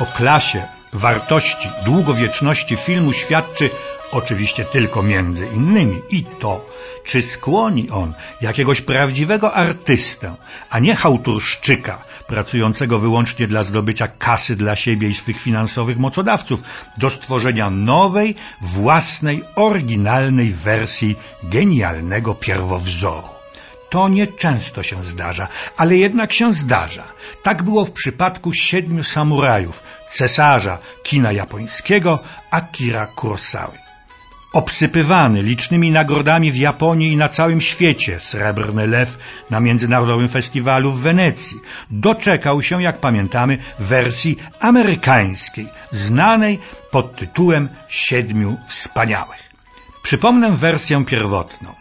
O klasie, wartości, długowieczności filmu świadczy oczywiście tylko między innymi i to, czy skłoni on jakiegoś prawdziwego artystę, a nie chałturszczyka, pracującego wyłącznie dla zdobycia kasy dla siebie i swych finansowych mocodawców, do stworzenia nowej, własnej, oryginalnej wersji genialnego pierwowzoru. To nieczęsto się zdarza, ale jednak się zdarza. Tak było w przypadku siedmiu samurajów, cesarza kina japońskiego Akira Kurosawy. Obsypywany licznymi nagrodami w Japonii i na całym świecie, Srebrny Lew na Międzynarodowym Festiwalu w Wenecji, doczekał się, jak pamiętamy, wersji amerykańskiej, znanej pod tytułem Siedmiu Wspaniałych. Przypomnę wersję pierwotną.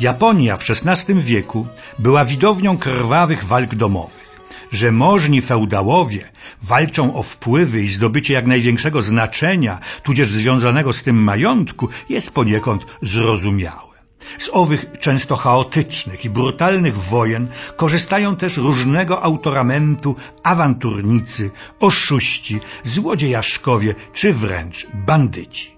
Japonia w XVI wieku była widownią krwawych walk domowych. Że możni feudałowie walczą o wpływy i zdobycie jak największego znaczenia, tudzież związanego z tym majątku, jest poniekąd zrozumiałe. Z owych często chaotycznych i brutalnych wojen korzystają też różnego autoramentu awanturnicy, oszuści, złodziejaszkowie czy wręcz bandyci.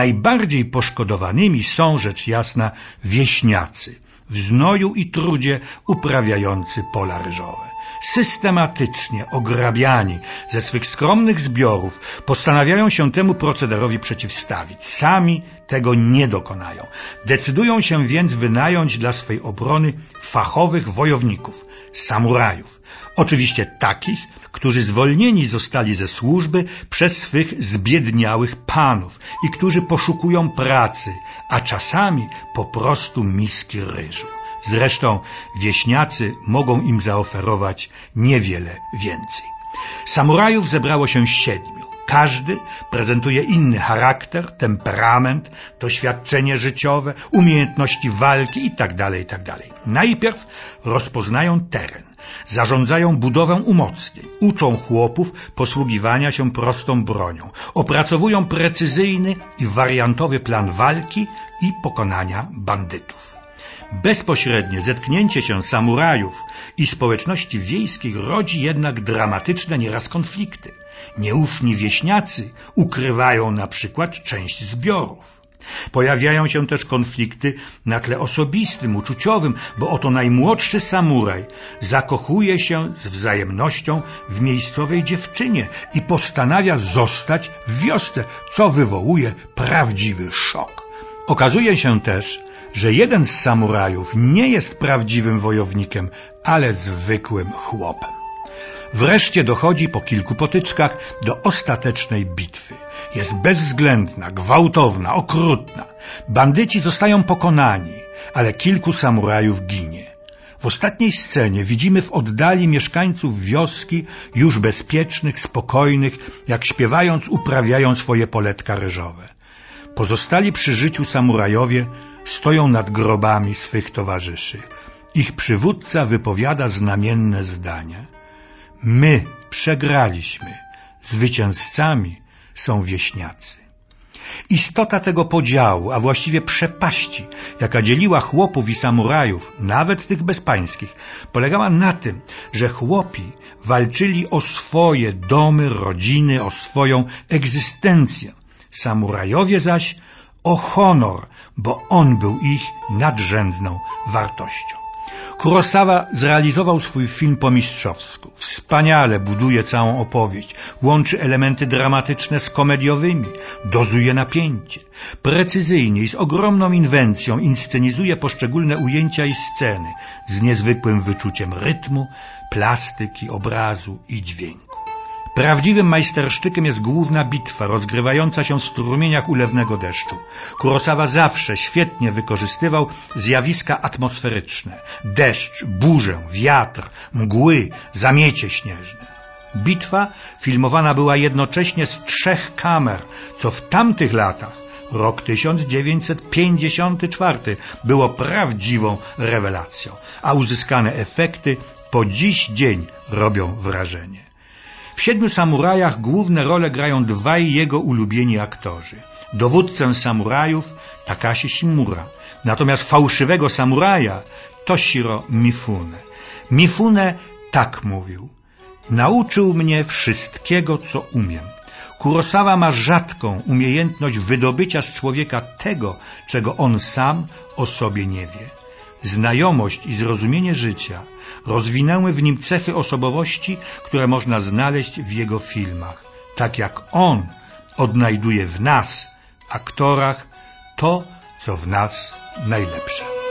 Najbardziej poszkodowanymi są, rzecz jasna, wieśniacy, w znoju i trudzie uprawiający pola ryżowe. Systematycznie ograbiani ze swych skromnych zbiorów postanawiają się temu procederowi przeciwstawić. Sami tego nie dokonają. Decydują się więc wynająć dla swej obrony fachowych wojowników, samurajów. Oczywiście takich, którzy zwolnieni zostali ze służby przez swych zbiedniałych panów i którzy poszukują pracy, a czasami po prostu miski ryżu. Zresztą wieśniacy mogą im zaoferować niewiele więcej. Samurajów zebrało się siedmiu. Każdy prezentuje inny charakter, temperament, doświadczenie życiowe, umiejętności walki itd. Tak itd. Tak Najpierw rozpoznają teren, zarządzają budowę umocnień, uczą chłopów posługiwania się prostą bronią, opracowują precyzyjny i wariantowy plan walki i pokonania bandytów. Bezpośrednie zetknięcie się samurajów i społeczności wiejskiej rodzi jednak dramatyczne nieraz konflikty. Nieufni wieśniacy ukrywają na przykład część zbiorów. Pojawiają się też konflikty na tle osobistym, uczuciowym, bo oto najmłodszy samuraj zakochuje się z wzajemnością w miejscowej dziewczynie i postanawia zostać w wiosce, co wywołuje prawdziwy szok. Okazuje się też, że jeden z samurajów nie jest prawdziwym wojownikiem, ale zwykłym chłopem. Wreszcie dochodzi po kilku potyczkach do ostatecznej bitwy. Jest bezwzględna, gwałtowna, okrutna. Bandyci zostają pokonani, ale kilku samurajów ginie. W ostatniej scenie widzimy w oddali mieszkańców wioski, już bezpiecznych, spokojnych, jak śpiewając uprawiają swoje poletka ryżowe. Pozostali przy życiu samurajowie stoją nad grobami swych towarzyszy. Ich przywódca wypowiada znamienne zdania. My przegraliśmy, zwycięzcami są wieśniacy. Istota tego podziału, a właściwie przepaści, jaka dzieliła chłopów i samurajów, nawet tych bezpańskich, polegała na tym, że chłopi walczyli o swoje domy, rodziny, o swoją egzystencję. Samurajowie zaś o honor, bo on był ich nadrzędną wartością. Kurosawa zrealizował swój film po mistrzowsku. Wspaniale buduje całą opowieść, łączy elementy dramatyczne z komediowymi, dozuje napięcie. Precyzyjnie i z ogromną inwencją inscenizuje poszczególne ujęcia i sceny z niezwykłym wyczuciem rytmu, plastyki, obrazu i dźwięku. Prawdziwym majstersztykiem jest główna bitwa, rozgrywająca się w strumieniach ulewnego deszczu. Kurosawa zawsze świetnie wykorzystywał zjawiska atmosferyczne. Deszcz, burzę, wiatr, mgły, zamiecie śnieżne. Bitwa filmowana była jednocześnie z trzech kamer, co w tamtych latach, rok 1954, było prawdziwą rewelacją, a uzyskane efekty po dziś dzień robią wrażenie. W Siedmiu Samurajach główne role grają dwaj jego ulubieni aktorzy. Dowódcę samurajów Takashi Shimura, natomiast fałszywego samuraja Toshiro Mifune. Mifune tak mówił. Nauczył mnie wszystkiego, co umiem. Kurosawa ma rzadką umiejętność wydobycia z człowieka tego, czego on sam o sobie nie wie. Znajomość i zrozumienie życia rozwinęły w nim cechy osobowości, które można znaleźć w jego filmach. Tak jak on odnajduje w nas, aktorach, to, co w nas najlepsze.